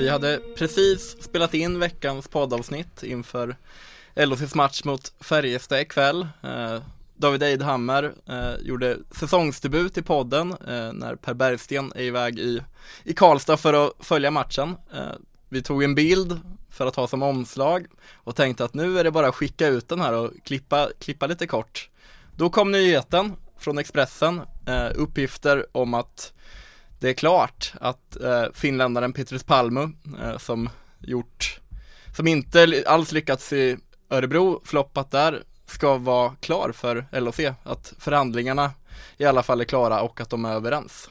Vi hade precis spelat in veckans poddavsnitt inför LHCs match mot Färjestad ikväll. Eh, David Eidhammer eh, gjorde säsongsdebut i podden eh, när Per Bergsten är iväg i, i Karlstad för att följa matchen. Eh, vi tog en bild för att ha som omslag och tänkte att nu är det bara att skicka ut den här och klippa, klippa lite kort. Då kom nyheten från Expressen, eh, uppgifter om att det är klart att eh, finländaren Petrus Palmu eh, som gjort, som inte alls lyckats i Örebro, floppat där, ska vara klar för LOC. Att förhandlingarna i alla fall är klara och att de är överens.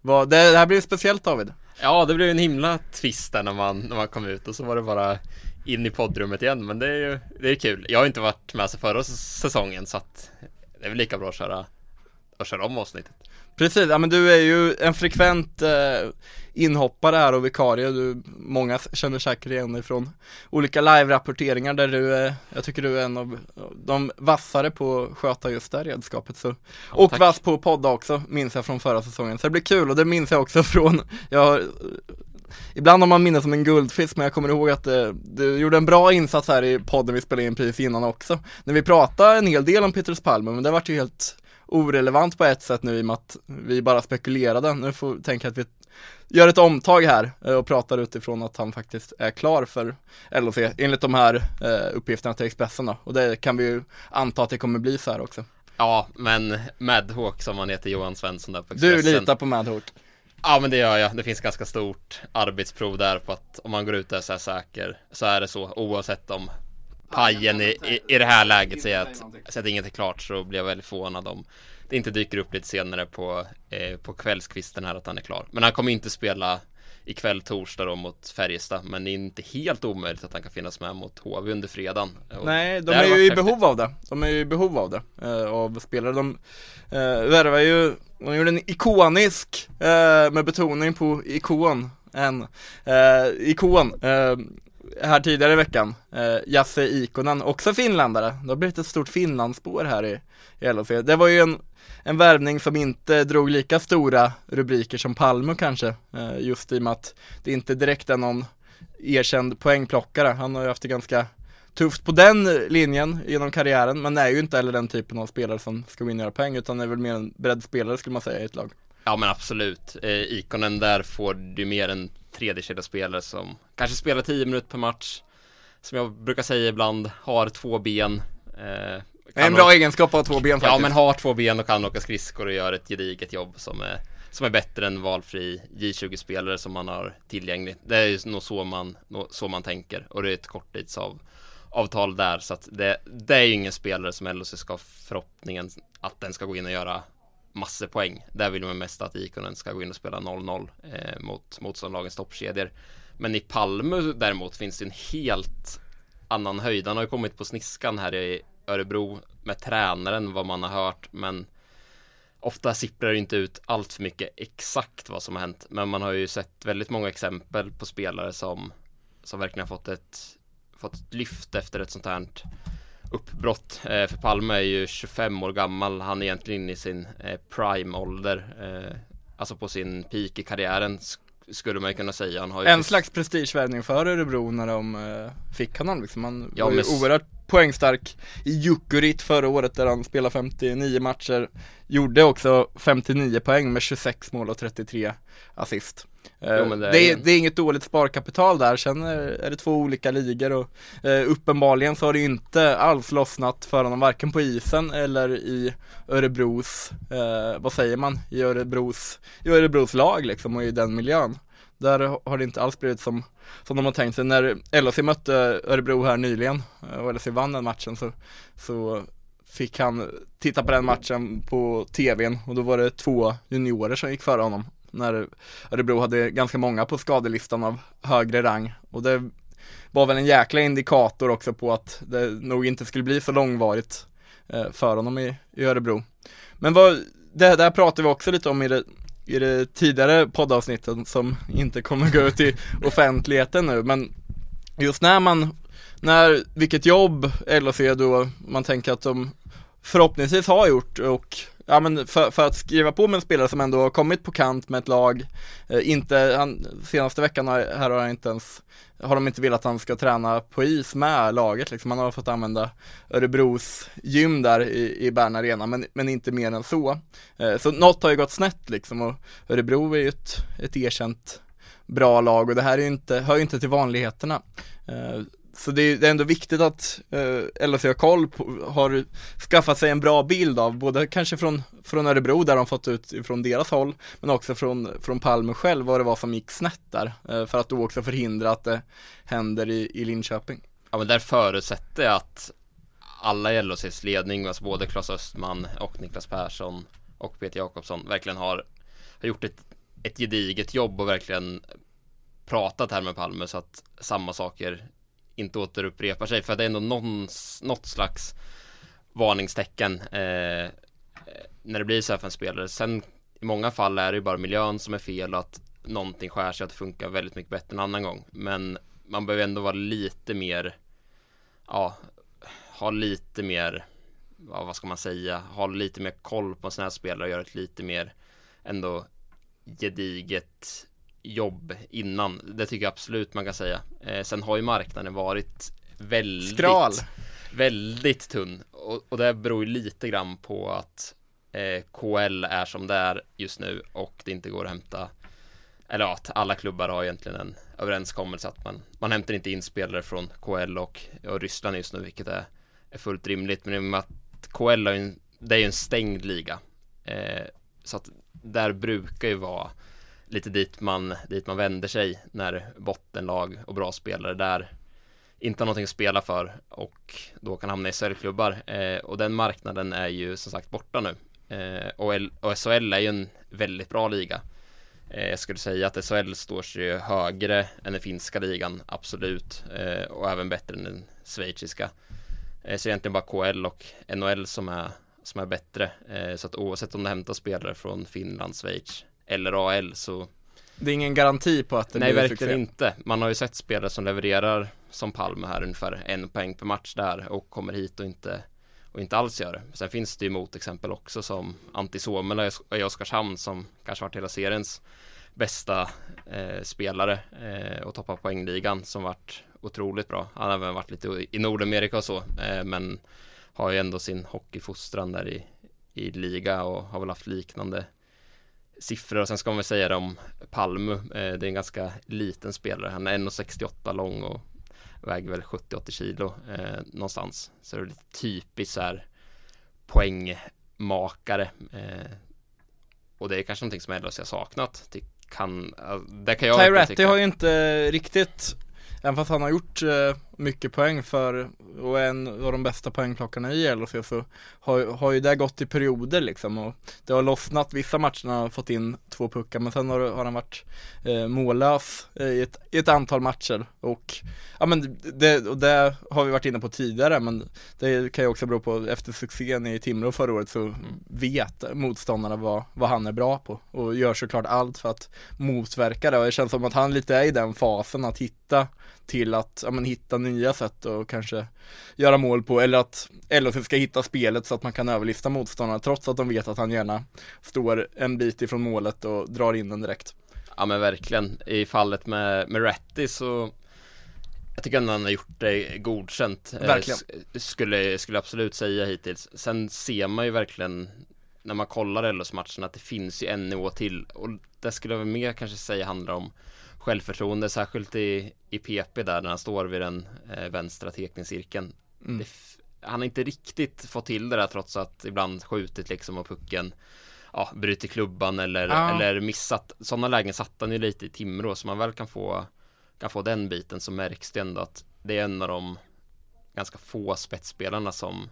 Vad, det, det här blir speciellt David. Ja, det blev en himla twist där när man, när man kom ut och så var det bara in i poddrummet igen. Men det är ju det är kul. Jag har inte varit med sig förra säsongen så att det är väl lika bra att köra, att köra om avsnittet. Precis, ja men du är ju en frekvent eh, inhoppare här och vikarie. Du, många känner säkert igen dig från olika live-rapporteringar där du är, jag tycker du är en av de vassare på att sköta just det redskapet. Så. Ja, och tack. vass på att podda också, minns jag från förra säsongen. Så det blir kul och det minns jag också från, jag Ibland har man minne som en guldfisk men jag kommer ihåg att eh, du gjorde en bra insats här i podden vi spelade in precis innan också. När vi pratade en hel del om Petrus Palme men det vart ju helt orelevant på ett sätt nu i och med att vi bara spekulerade. Nu får vi tänka att vi gör ett omtag här eh, och pratar utifrån att han faktisc är klar för LOC enligt de här eh, uppgifterna till Expressen då. Och det kan vi ju anta att det kommer bli så här också. Ja, men Madhawk som han heter, Johan Svensson där på Expressen. Du litar på Madhawk? Ja men det gör jag. Det finns ganska stort arbetsprov där på att om man går ut där så är säker så är det så oavsett om pajen i, i, i det här läget säger att, säger att inget är klart så blir jag väldigt förvånad om det inte dyker upp lite senare på, eh, på kvällskvisten här att han är klar. Men han kommer inte spela ikväll torsdag då mot Färjestad men det är inte helt omöjligt att han kan finnas med mot HV under fredagen. Nej, de är ju i behov av det. De är ju i behov av det, eh, av spelare. De eh, värvar ju, de gjorde en ikonisk, eh, med betoning på ikon, en eh, ikon, eh, här tidigare i veckan, eh, Jasse Ikonen, också finländare. Det har blivit ett stort Finlandsspår här i, i LHC. Det var ju en, en värvning som inte drog lika stora rubriker som Palme kanske, eh, just i och med att det inte direkt är någon erkänd poängplockare. Han har ju haft det ganska tufft på den linjen genom karriären, men är ju inte heller den typen av spelare som ska gå in och göra poäng, utan är väl mer en breddspelare skulle man säga i ett lag. Ja men absolut, eh, Ikonen där får du mer än tredje spelare som kanske spelar 10 minuter per match Som jag brukar säga ibland, har två ben eh, En bra egenskap att ha två ben faktiskt. Ja men har två ben och kan åka skridskor och gör ett gediget jobb som är Som är bättre än valfri J20-spelare som man har tillgänglig. Det är ju nog så man, så man tänker. Och det är ett korttidsavtal avtal där så att det, det är ju ingen spelare som LHC ska ha förhoppningen att den ska gå in och göra massor poäng. Där vill man mest att Ikonen ska gå in och spela 0-0 eh, mot motståndarlagens toppkedjor. Men i Palme däremot finns det en helt annan höjd. Han har ju kommit på sniskan här i Örebro med tränaren vad man har hört. Men ofta sipprar det inte ut allt för mycket exakt vad som har hänt. Men man har ju sett väldigt många exempel på spelare som, som verkligen har fått ett, fått ett lyft efter ett sånt här uppbrott. Eh, för Palme är ju 25 år gammal. Han är egentligen inne i sin eh, prime-ålder. Eh, alltså på sin peak i karriären skulle man ju kunna säga. Han har en slags prestigevärvning för Örebro när de eh, fick honom liksom. Han ja, var ju oerhört poängstark i Jukurit förra året där han spelade 59 matcher. Gjorde också 59 poäng med 26 mål och 33 assist. Jo, eh, det, är... Det, är, det, är, inget dåligt sparkapital där, sen är det två olika ligor och eh, uppenbarligen så har det inte alls lossnat för honom varken på isen eller i Örebros, eh, vad säger man, i Örebros, i Örebros lag liksom och i den miljön. Där har det inte alls blivit som, som de har tänkt sig. När LHC mötte Örebro här nyligen eh, och LHC vann den matchen så, så fick han titta på den matchen på tvn och då var det två juniorer som gick före honom när Örebro hade ganska många på skadelistan av högre rang och det var väl en jäkla indikator också på att det nog inte skulle bli så långvarigt eh, för honom i, i Örebro. Men vad, det där pratade vi också lite om i det, i det tidigare poddavsnittet som inte kommer gå ut i offentligheten nu, men just när man, när, vilket jobb LHC då, man tänker att de förhoppningsvis har gjort och ja men för, för, att skriva på med en spelare som ändå har kommit på kant med ett lag, eh, inte, han, senaste veckan har, här har han inte ens, har de inte velat att han ska träna på is med laget liksom, han har fått använda Örebros gym där i, i Bern Arena, men, men inte mer än så. Eh, så något har ju gått snett liksom och Örebro är ju ett, ett erkänt bra lag och det här är ju inte, hör ju inte till vanligheterna. Eh, så det är, det är ändå viktigt att eh, LHC har koll på, har skaffat sig en bra bild av, både kanske från, från Örebro där de fått ut från deras håll, men också från, från Palme själv vad det var som gick snett där, eh, för att då också förhindra att det händer i, i Linköping. Ja men där förutsätter jag att alla i LHCs ledning, alltså både Claes Östman och Niklas Persson och Peter Jakobsson verkligen har, har gjort ett, ett gediget jobb och verkligen pratat här med Palme så att samma saker inte återupprepar sig för det är ändå någon, något slags varningstecken eh, eh, när det blir så här för en spelare. Sen i många fall är det ju bara miljön som är fel och att någonting skär sig att det funkar väldigt mycket bättre en annan gång. Men man behöver ändå vara lite mer, ja, ha lite mer, ja, vad ska man säga, ha lite mer koll på en sån här spelare och göra ett lite mer ändå gediget jobb innan. Det tycker jag absolut man kan säga. Eh, sen har ju marknaden varit väldigt Skral. Väldigt tunn och, och det beror ju lite grann på att eh, KL är som det är just nu och det inte går att hämta eller ja, att alla klubbar har egentligen en överenskommelse att man, man hämtar inte in spelare från KL och, och Ryssland just nu, vilket är, är fullt rimligt. Men i och med att KL är en, det är ju en stängd liga. Eh, så att där brukar ju vara lite dit man, dit man vänder sig när bottenlag och bra spelare där inte har någonting att spela för och då kan hamna i SHL-klubbar eh, och den marknaden är ju som sagt borta nu. Eh, och, L och SHL är ju en väldigt bra liga. Eh, jag skulle säga att SHL står sig högre än den finska ligan absolut eh, och även bättre än den schweiziska. Eh, så egentligen bara KL och NHL som är som är bättre. Eh, så att oavsett om det hämtar spelare från Finland, Schweiz eller AL så Det är ingen garanti på att det Nej blir verkligen succé. inte. Man har ju sett spelare som levererar Som Palme här ungefär en poäng per match där och kommer hit och inte Och inte alls gör det. Sen finns det ju motexempel också som Antti Suomela i Oskarshamn som kanske varit hela seriens Bästa eh, spelare eh, och toppar poängligan som varit otroligt bra. Han har även varit lite i Nordamerika och så eh, men Har ju ändå sin hockeyfostran där i, i liga och har väl haft liknande siffror och sen ska man väl säga det om Palmu. Eh, det är en ganska liten spelare. Han är 1,68 lång och väger väl 70-80 kilo eh, någonstans. Så det är lite typiskt så här poängmakare. Eh, och det är kanske någonting som LHC har saknat. Det kan, det kan jag Ty inte Ratty tycka. har ju inte riktigt Även fast han har gjort eh, mycket poäng för och är en av de bästa poängplockarna i LHC så har, har ju det gått i perioder liksom och det har lossnat. Vissa matcher han har fått in två puckar men sen har, har han varit eh, mållös eh, i, ett, i ett antal matcher. Och ja men det, och det har vi varit inne på tidigare men det kan ju också bero på efter succén i Timrå förra året så vet motståndarna vad, vad han är bra på och gör såklart allt för att motverka det. Och det känns som att han lite är i den fasen att hitta till att ja, men hitta nya sätt och kanske göra mål på eller att LHC ska hitta spelet så att man kan överlista motståndarna trots att de vet att han gärna står en bit ifrån målet och drar in den direkt. Ja men verkligen. I fallet med, med Ratty så jag tycker ändå han har gjort det godkänt. Eh, Verkligen. s- Skulle, skulle absolut säga hittills. Sen ser man ju verkligen när man kollar LHs matchen att det finns ju en nivå till och det skulle jag väl mer kanske säga handlar om självförtroende, särskilt i, i PP där när han står vid den eh, vänstra tekningscirkeln. Mm. Han har inte riktigt fått till det där trots att ibland skjutit liksom och pucken ja, brutit klubban eller, Ja. eller missat. Sådana lägen satt han ju lite i Timrå så man väl kan få, kan få den biten så märks det ändå att det är en av de ganska få spetsspelarna som,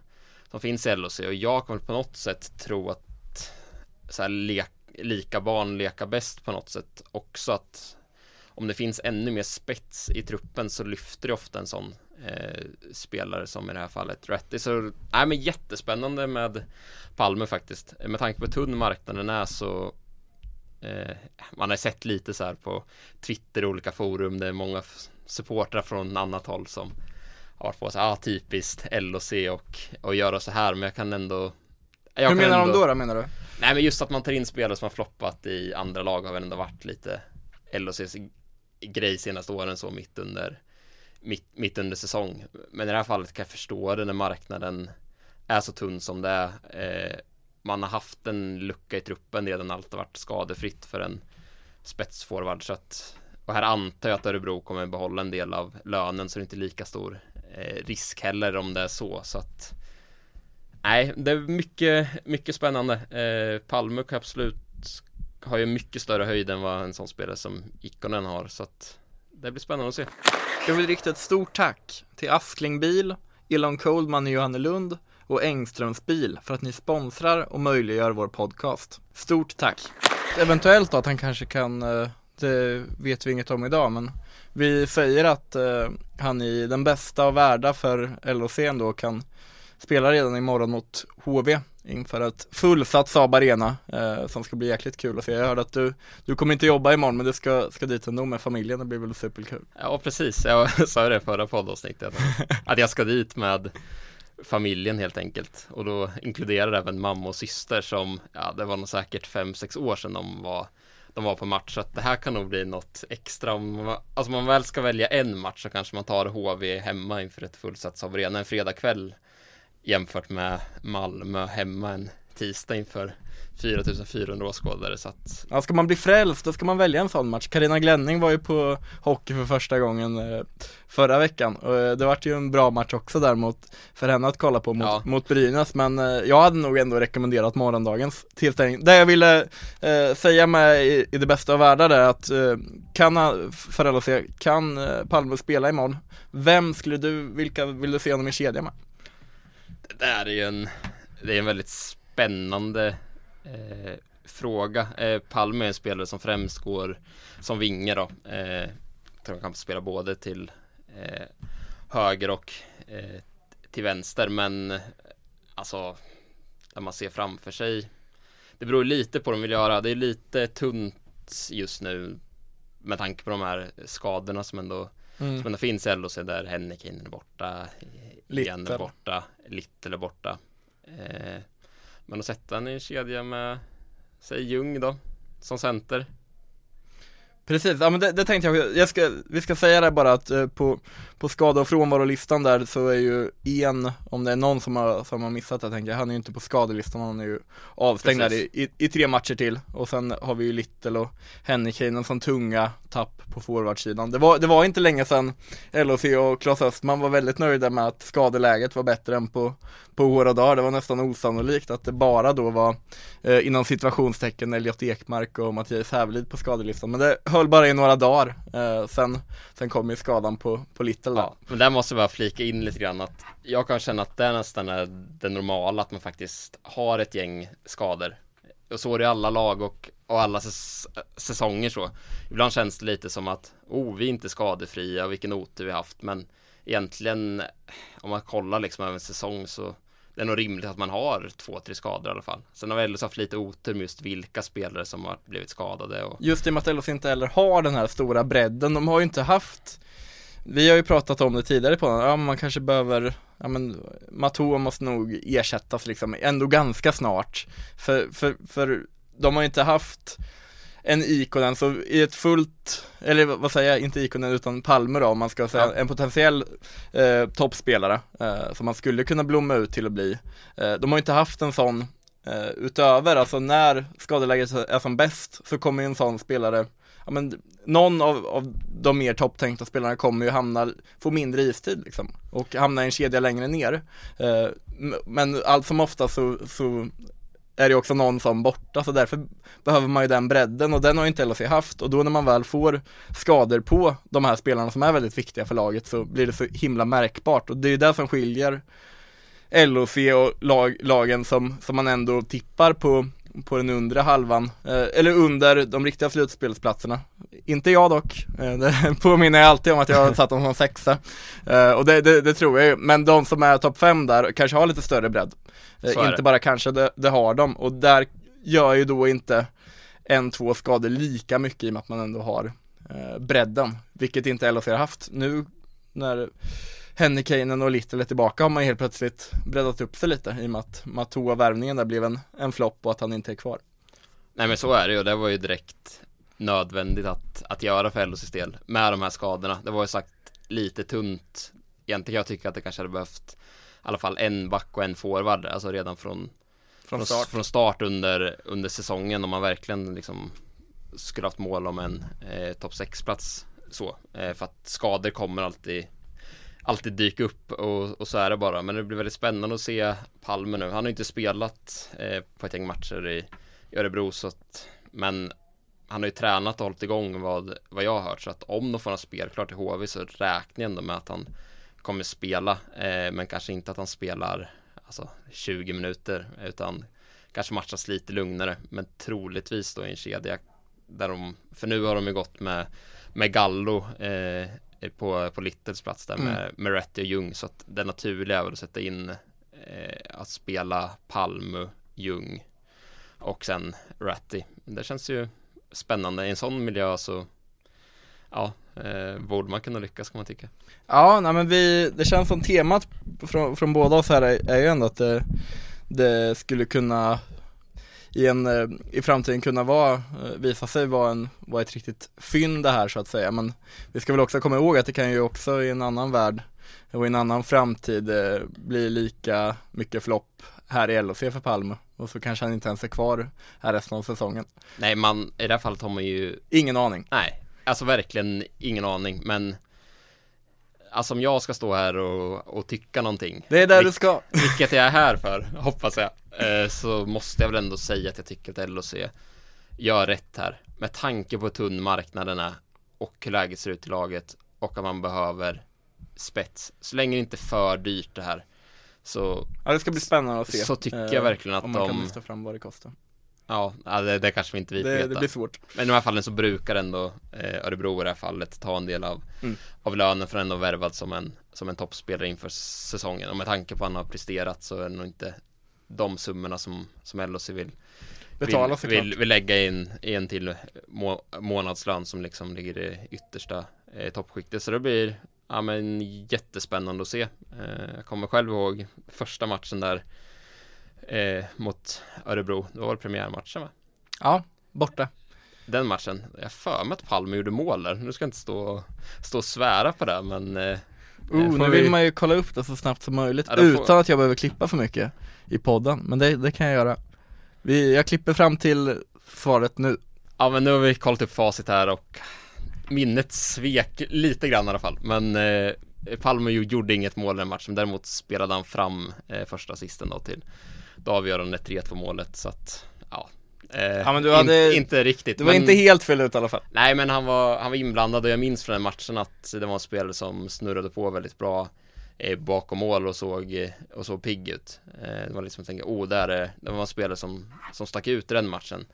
som finns i LHC och jag kommer på något sätt tro att så här, lek, lika barn leka bäst på något sätt också att om det finns ännu mer spets i truppen så lyfter det ofta en sån eh, spelare som i det här fallet Rätti. Så nej, men jättespännande med Palme faktiskt. Med tanke på hur tunn marknaden är så eh, man har sett lite så här på Twitter och olika forum. Det är många supportrar från annat håll som har varit på så ah, typiskt LOC och, och göra så här. Men jag kan ändå jag Hur menar ändå, de då, då menar du? Nej men just att man tar in spelare som har floppat i andra lag har väl ändå varit lite LOCs grej senaste åren så mitt under mitt, mitt under säsong. Men i det här fallet kan jag förstå det när marknaden är så tunn som det är. Eh, man har haft en lucka i truppen redan allt har varit skadefritt för en spetsforward så att och här antar jag att Örebro kommer behålla en del av lönen så det är inte lika stor eh, risk heller om det är så så att Nej, det är mycket, mycket spännande. Eh, Palme kan absolut har ju mycket större höjd än vad en sån spelare som Ikonen har så att det blir spännande att se. Jag vill rikta ett stort tack till Askling Bil, Elon Coldman i Johannelund och Engströms bil för att ni sponsrar och möjliggör vår podcast. Stort tack! Eventuellt då att han kanske kan, eh, det vet vi inget om idag men vi säger att eh, han i den bästa av världar för LOC då kan spela redan imorgon mot HV inför ett fullsatt Saab Arena eh, som ska bli jäkligt kul att se. Jag hörde att du, du kommer inte jobba imorgon men du ska, ska dit ändå med familjen, det blir väl superkul. Ja precis, jag sa det förra poddavsnittet att jag ska dit med familjen helt enkelt. Och då inkluderar även mamma och syster som, ja det var nog säkert fem sex år sedan de var de var på match. Så att det här kan nog bli något extra. Om man, alltså om man väl ska välja en match så kanske man tar HV hemma inför ett fullsatt Saab Arena en fredagkväll jämfört med Malmö hemma en tisdag inför 4400 åskådare så att Ja, ska man bli frälst då ska man välja en sån match. Karina Glänning var ju på hockey för första gången eh, förra veckan och eh, det vart ju en bra match också där mot, för henne att kolla på mot, ja. mot Brynäs men eh, jag hade nog ändå rekommenderat morgondagens tillställning. Det jag ville säga med i, i det bästa av världar är att kan, för LHC, kan Palme spela imorgon? Vem skulle du, vilka vill du se honom i kedja med? Det där är ju en, det är en väldigt spännande eh, fråga. Eh, Palme är en spelare som främst går som vinge då. Eh, tror han kan spela både till eh, höger och eh, till vänster men alltså när man ser framför sig det beror lite på vad de vill göra. Det är lite tunt just nu med tanke på de här skadorna som ändå, mm. som ändå finns LHC där Hennekin är borta, Little är borta, Little är borta. Eh, men att sätta en i en kedja med, säg Ljung då, som center. Precis, ja men det, det tänkte jag, jag ska, vi ska säga det bara att eh, på, på skada och frånvarolistan där så är ju en, om det är någon som har, som har missat det tänker jag, han är ju inte på skadelistan, han är ju avstängd där i, i, i, tre matcher till och sen har vi ju Little och Hennikeinen som tunga tapp på forwardsidan. Det var, det var inte länge sedan LHC och Claes Östman var väldigt nöjda med att skadeläget var bättre än på, på år och dagar. Det var nästan osannolikt att det bara då var eh, inom situationstecken Elliot Ekmark och Mattias Hävelid på skadelistan. Men det höll bara i några dagar. Eh, sen, sen kom ju skadan på, på Little Ja, men där måste jag bara flika in lite grann att jag kan känna att det nästan är det normala att man faktiskt har ett gäng skador. Och så är det i alla lag och, och alla säs säsonger så. Ibland känns det lite som att, oh, vi är inte skadefria, vilken otur vi haft. Men egentligen, om man kollar liksom över en säsong så det är nog rimligt att man har två, tre skador i alla fall. Sen har vi LHC haft lite otur med just vilka spelare som har blivit skadade. Och... Just i och med att LHC inte heller har den här stora bredden. De har ju inte haft vi har ju pratat om det tidigare på ja man kanske behöver, ja men Matoa måste nog ersättas liksom ändå ganska snart. För, för, för de har ju inte haft en Ikonen, så i ett fullt, eller vad säger jag, inte Ikonen utan Palme då om man ska säga, ja. en potentiell eh, toppspelare eh, som man skulle kunna blomma ut till att bli. Eh, de har inte haft en sån eh, utöver, alltså när skadeläget är som bäst så kommer en sån spelare ja, men någon av, av de mer topptänkta spelarna kommer ju hamna, få mindre istid liksom och hamna i en kedja längre ner. Eh, men allt som ofta så, så är det också någon som borta så därför behöver man ju den bredden och den har ju inte LHC haft. Och då när man väl får skador på de här spelarna som är väldigt viktiga för laget så blir det så himla märkbart. Och det är ju det som skiljer LHC och lag, lagen som, som man ändå tippar på, på den undre halvan, eh, eller under de riktiga slutspelsplatserna. Inte jag dock, eh, det påminner jag alltid om att jag har satt dem som sexa. Eh, och det, det, det, tror jag ju, men de som är topp fem där kanske har lite större bredd. Inte bara kanske, det, det har de. Och där gör ju då inte en, två skador lika mycket i och med att man ändå har bredden, vilket inte LHC har haft. Nu när Hennikainen och Little är tillbaka har man helt plötsligt breddat upp sig lite i och med att Matoa-värvningen där blev en, en flopp och att han inte är kvar. Nej men så är det ju, det var ju direkt nödvändigt att, att göra för LHCs del med de här skadorna. Det var ju sagt lite tunt. Egentligen jag tycker att det kanske hade behövt i alla fall en back och en forward, alltså redan från från start, från start under, under säsongen om man verkligen liksom skulle haft mål om en eh, topp 6-plats så. Eh, för att skador kommer alltid alltid dyka upp och, och, så är det bara. Men det blir väldigt spännande att se Palme nu. Han har inte spelat eh, på ett gäng matcher i, i Örebro så att, men han har ju tränat och hållit igång vad, vad jag har hört så att om de får en spelklart i HV så räknar jag ändå med att han kommer spela eh, men kanske inte att han spelar alltså 20 minuter utan kanske matchas lite lugnare men troligtvis då i en kedja där de, för nu har de ju gått med med Gallo eh, på, på Littles plats där med, mm. med Retty och Ljung så att det naturliga är väl att sätta in eh, att spela Palmu, Ljung och sen Ratty. Det känns ju spännande i en sån miljö så ja, eh, borde man kunna lyckas kan man tycka. Ja, nej men vi, det känns som temat från, från båda oss här är, är ju ändå att det, det skulle kunna i, en, eh, i framtiden kunna vara, eh, visa sig vara, en, vara ett riktigt fynd det här så att säga. Men vi ska väl också komma ihåg att det kan ju också i en annan värld och i en annan framtid eh, bli lika mycket flopp här i LHC för Palme och så kanske han inte ens är kvar här resten av säsongen. Nej, man, i det här fallet har man ju Ingen aning. Nej, alltså verkligen ingen aning, men Alltså om jag ska stå här och, och tycka någonting Det är där du ska Vilket jag är här för, hoppas jag Så måste jag väl ändå säga att jag tycker att LOC gör rätt här Med tanke på hur tunn marknaden är Och hur läget ser ut i laget Och att man behöver spets Så länge det inte är för dyrt det här Så Ja det ska bli spännande att se Så tycker jag verkligen att de Om man kan lyfta fram vad det kostar Ja, det, det kanske vi inte vi det. Det blir svårt. Men i de här fallen så brukar ändå eh, Örebro i det här fallet ta en del av, mm. av lönen för ändå värvad som en, som en toppspelare inför säsongen. Och med tanke på att han har presterat så är det nog inte de summorna som, som LHC vill Betala vill, vill, vill lägga in i en till må, månadslön som liksom ligger i yttersta eh, toppskiktet. Så det blir ja, men jättespännande att se. Eh, jag kommer själv ihåg första matchen där eh, mot Örebro. Det var premiärmatchen va? Ja, borta. Den matchen. Jag för mig att Palme gjorde mål där. Nu ska jag inte stå, stå och svära på det men eh, Oh, nu vill man ju kolla upp det så snabbt som möjligt ja, utan får... att jag behöver klippa för mycket i podden, men det, det kan jag göra. Vi, jag klipper fram till svaret nu. Ja men nu har vi kollat upp facit här och minnet svek lite grann i alla fall, men eh, Palme gjorde inget mål i den matchen, däremot spelade han fram eh, första assisten då till det avgörande 3-2 målet så att ja Eh, ja, men du hade, inte, inte riktigt Du var men, inte helt fel ut i alla fall. Nej men han var, han var inblandad och jag minns från den matchen att det var en spelare som snurrade på väldigt bra eh, bakom mål och såg, eh, och såg pigg ut. Eh, Det var liksom tänka, oh där är, det var en spelare som, som stack ut i den matchen.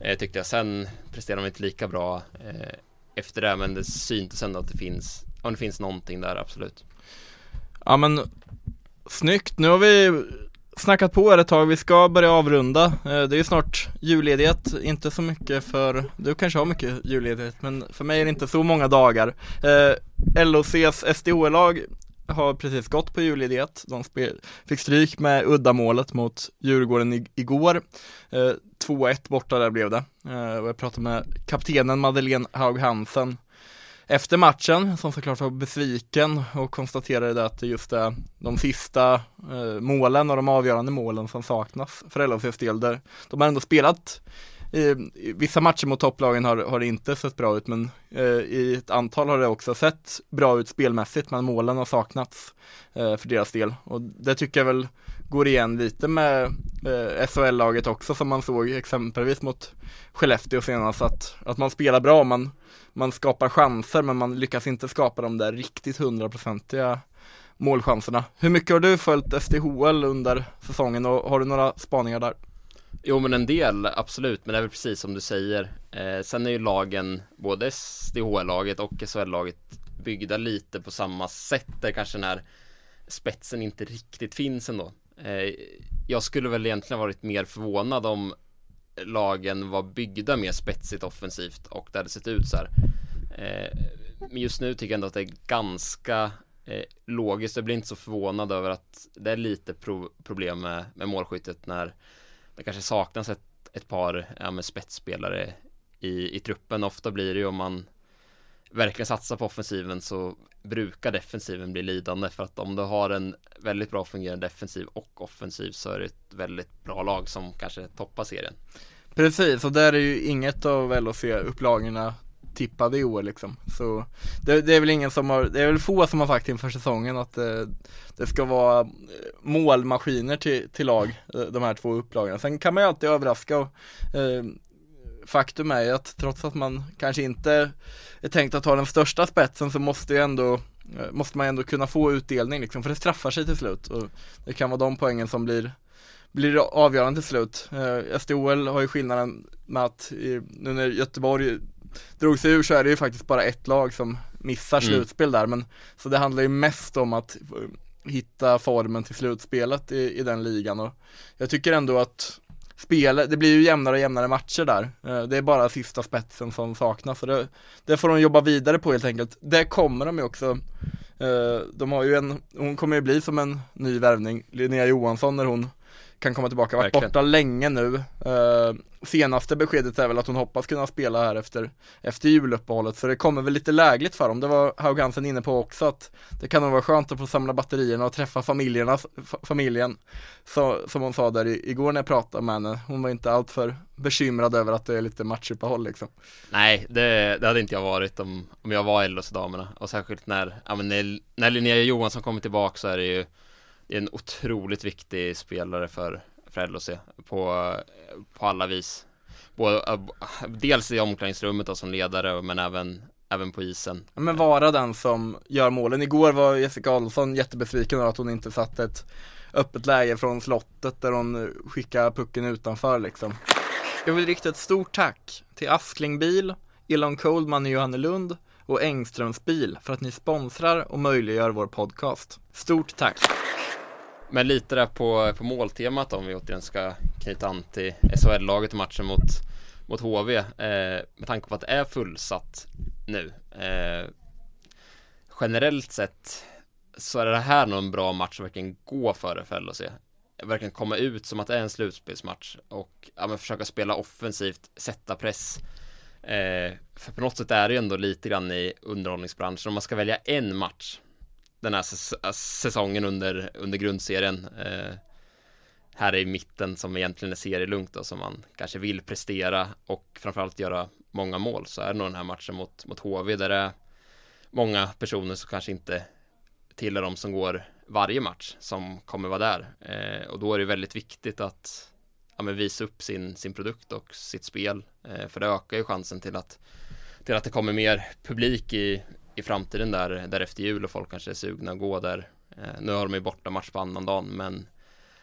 Eh, Tyckte jag, sen presterade han inte lika bra eh, efter det men det syntes ändå att det finns, om det finns någonting där absolut. Ja men Snyggt, nu har vi snackat på er ett tag, vi ska börja avrunda. Eh, det är ju snart julledighet, inte så mycket för, du kanske har mycket julledighet, men för mig är det inte så många dagar. Eh, LOCs SDH-lag har precis gått på julledighet. De fick stryk med uddamålet mot Djurgården igår. Eh, 2-1 borta där blev det. Och jag pratade med kaptenen Madeleine Haug Hansen efter matchen, som såklart var besviken och konstaterade att det just är de sista eh, målen och de avgörande målen som saknas för LHCs del. Där de har ändå spelat eh, i, vissa matcher mot topplagen har, har det inte sett bra ut men eh, i ett antal har det också sett bra ut spelmässigt men målen har saknats eh, för deras del och det tycker jag väl går igen lite med eh, SHL-laget också som man såg exempelvis mot Skellefteå senast att, att man spelar bra, man, man skapar chanser men man lyckas inte skapa de där riktigt hundraprocentiga målchanserna. Hur mycket har du följt SDHL under säsongen och har du några spaningar där? Jo men en del, absolut, men det är väl precis som du säger. Eh, sen är ju lagen, både SDHL-laget och SHL-laget byggda lite på samma sätt där kanske den här spetsen inte riktigt finns ändå. Eh, jag skulle väl egentligen varit mer förvånad om lagen var byggda mer spetsigt offensivt och det hade sett ut så här. Eh, men just nu tycker jag ändå att det är ganska eh, logiskt. Jag blir inte så förvånad över att det är lite pro problem med, med målskyttet när det kanske saknas ett, ett par ja, med spetsspelare i, i truppen. Ofta blir det ju om man verkligen satsar på offensiven så brukar defensiven bli lidande för att om du har en väldigt bra fungerande defensiv och offensiv så är det ett väldigt bra lag som kanske toppar serien. Precis, och där är ju inget av LHC-upplagorna tippade i år liksom. Så det, det, är väl ingen som har, det är väl få som har sagt inför säsongen att eh, det ska vara eh, målmaskiner till, till lag, eh, de här två upplagorna. Sen kan man ju alltid överraska och eh, faktum är ju att trots att man kanske inte är tänkt att ha den största spetsen så måste ju ändå eh, måste man ändå kunna få utdelning liksom, för det straffar sig till slut och det kan vara de poängen som blir blir avgörande till slut. Eh, SDHL har ju skillnaden med att i, nu när Göteborg drog sig ur så är det ju faktiskt bara ett lag som missar mm. slutspel där men så det handlar ju mest om att hitta formen till slutspelet i, i den ligan och jag tycker ändå att spelet, det blir ju jämnare och jämnare matcher där. Eh, det är bara sista spetsen som saknas. Så det, det får de jobba vidare på helt enkelt. Det kommer de ju också. Eh, de har ju en, hon kommer ju bli som en ny värvning, Linnea Johansson när hon kan komma tillbaka, varit borta länge nu. Uh, senaste beskedet är väl att hon hoppas kunna spela här efter, efter juluppehållet, så det kommer väl lite lägligt för dem. Det var Haug Hansen inne på också, att det kan nog vara skönt att få samla batterierna och träffa familjerna, familjen. Så, som hon sa där igår när jag pratade med henne, hon var inte alltför bekymrad över att det är lite matchuppehåll liksom. Nej, det, det hade inte jag varit om, om jag var LHC-damerna, och särskilt när, ja, men när, när Linnea Johansson kommer tillbaka så är det ju är en otroligt viktig spelare för, för LHC på, på alla vis. Både, dels i omklädningsrummet då, som ledare men även även på isen. Men vara den som gör målen. Igår var Jessica Adolfsson jättebesviken över att hon inte satt ett öppet läge från slottet där hon skickar pucken utanför liksom. Jag vill rikta ett stort tack till Askling Bil, Elon Coldman i Johannelund och Engströms bil för att ni sponsrar och möjliggör vår podcast. Stort tack! Men lite där på, på måltemat om vi återigen ska knyta an till SHL-laget och matchen mot, mot HV. Eh, med tanke på att det är fullsatt nu. Eh, generellt sett så är det här nog en bra match att verkligen gå före för LHC. Verkligen komma ut som att det är en slutspelsmatch och ja, men försöka spela offensivt, sätta press. Eh, för på något sätt är det ju ändå lite grann i underhållningsbranschen. Om man ska välja en match den här äh, säsongen under, under grundserien. Eh, här i mitten som egentligen är serielugnt och som man kanske vill prestera och framförallt göra många mål så är det nog den här matchen mot, mot HV där det är många personer som kanske inte tillhör de som går varje match som kommer vara där eh, och då är det väldigt viktigt att ja, men visa upp sin, sin produkt och sitt spel eh, för det ökar ju chansen till att till att det kommer mer publik i, i framtiden där, där efter jul och folk kanske är sugna att gå där. Eh, nu har de ju borta match på annan dagen men,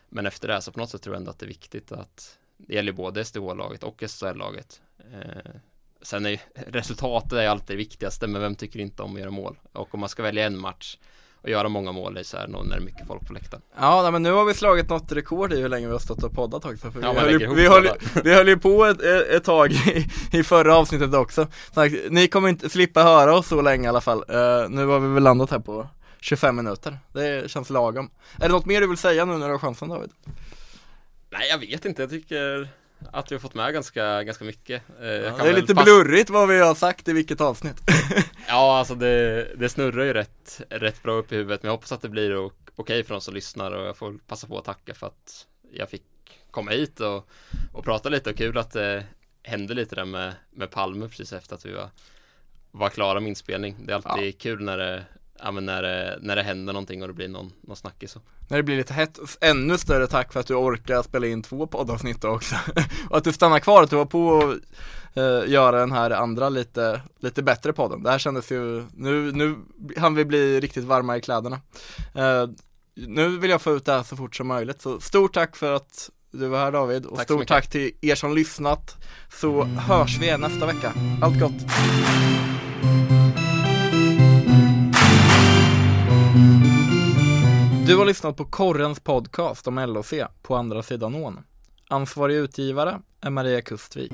men efter det så på något sätt tror jag ändå att det är viktigt att det gäller både SDH-laget och SHL-laget. Eh, sen är resultatet är alltid det viktigaste men vem tycker inte om att göra mål? Och om man ska välja en match och göra många mål i så här när det är mycket folk på läktaren. Ja, men nu har vi slagit något rekord i hur länge vi har stått och poddat också. För ja, vi, höll, ju, vi, höll, vi höll ju på ett, ett tag i, i förra avsnittet också. Så, ni kommer inte slippa höra oss så länge i alla fall. Uh, nu har vi väl landat här på 25 minuter. Det känns lagom. Är det något mer du vill säga nu när du har chansen David? Nej, jag vet inte. Jag tycker att vi har fått med ganska, ganska mycket. Eh, ja, det är lite pass... blurrigt vad vi har sagt i vilket avsnitt. ja, alltså det, det snurrar ju rätt, rätt bra upp i huvudet, men jag hoppas att det blir okej okay för de som lyssnar och jag får passa på att tacka för att jag fick komma hit och, och prata lite och kul att det hände lite där med, med Palme precis efter att vi var, var klara med inspelning. Det är alltid ja. kul när det ja, men när, det, när det händer någonting och det blir någon, någon snackis så. När det blir lite hett, ännu större tack för att du orkar spela in två poddavsnitt också. och att du stannar kvar, att du var på att uh, göra den här andra lite, lite bättre podden. Det här kändes ju, nu, nu han vi bli riktigt varma i kläderna. Uh, nu vill jag få ut det här så fort som möjligt, så stort tack för att du var här David och Tack stort tack till er som lyssnat. Så hörs vi igen nästa vecka. Allt gott! Du har lyssnat på Korrens podcast om LOC på andra sidan ån. Ansvarig utgivare är Maria Kustvik.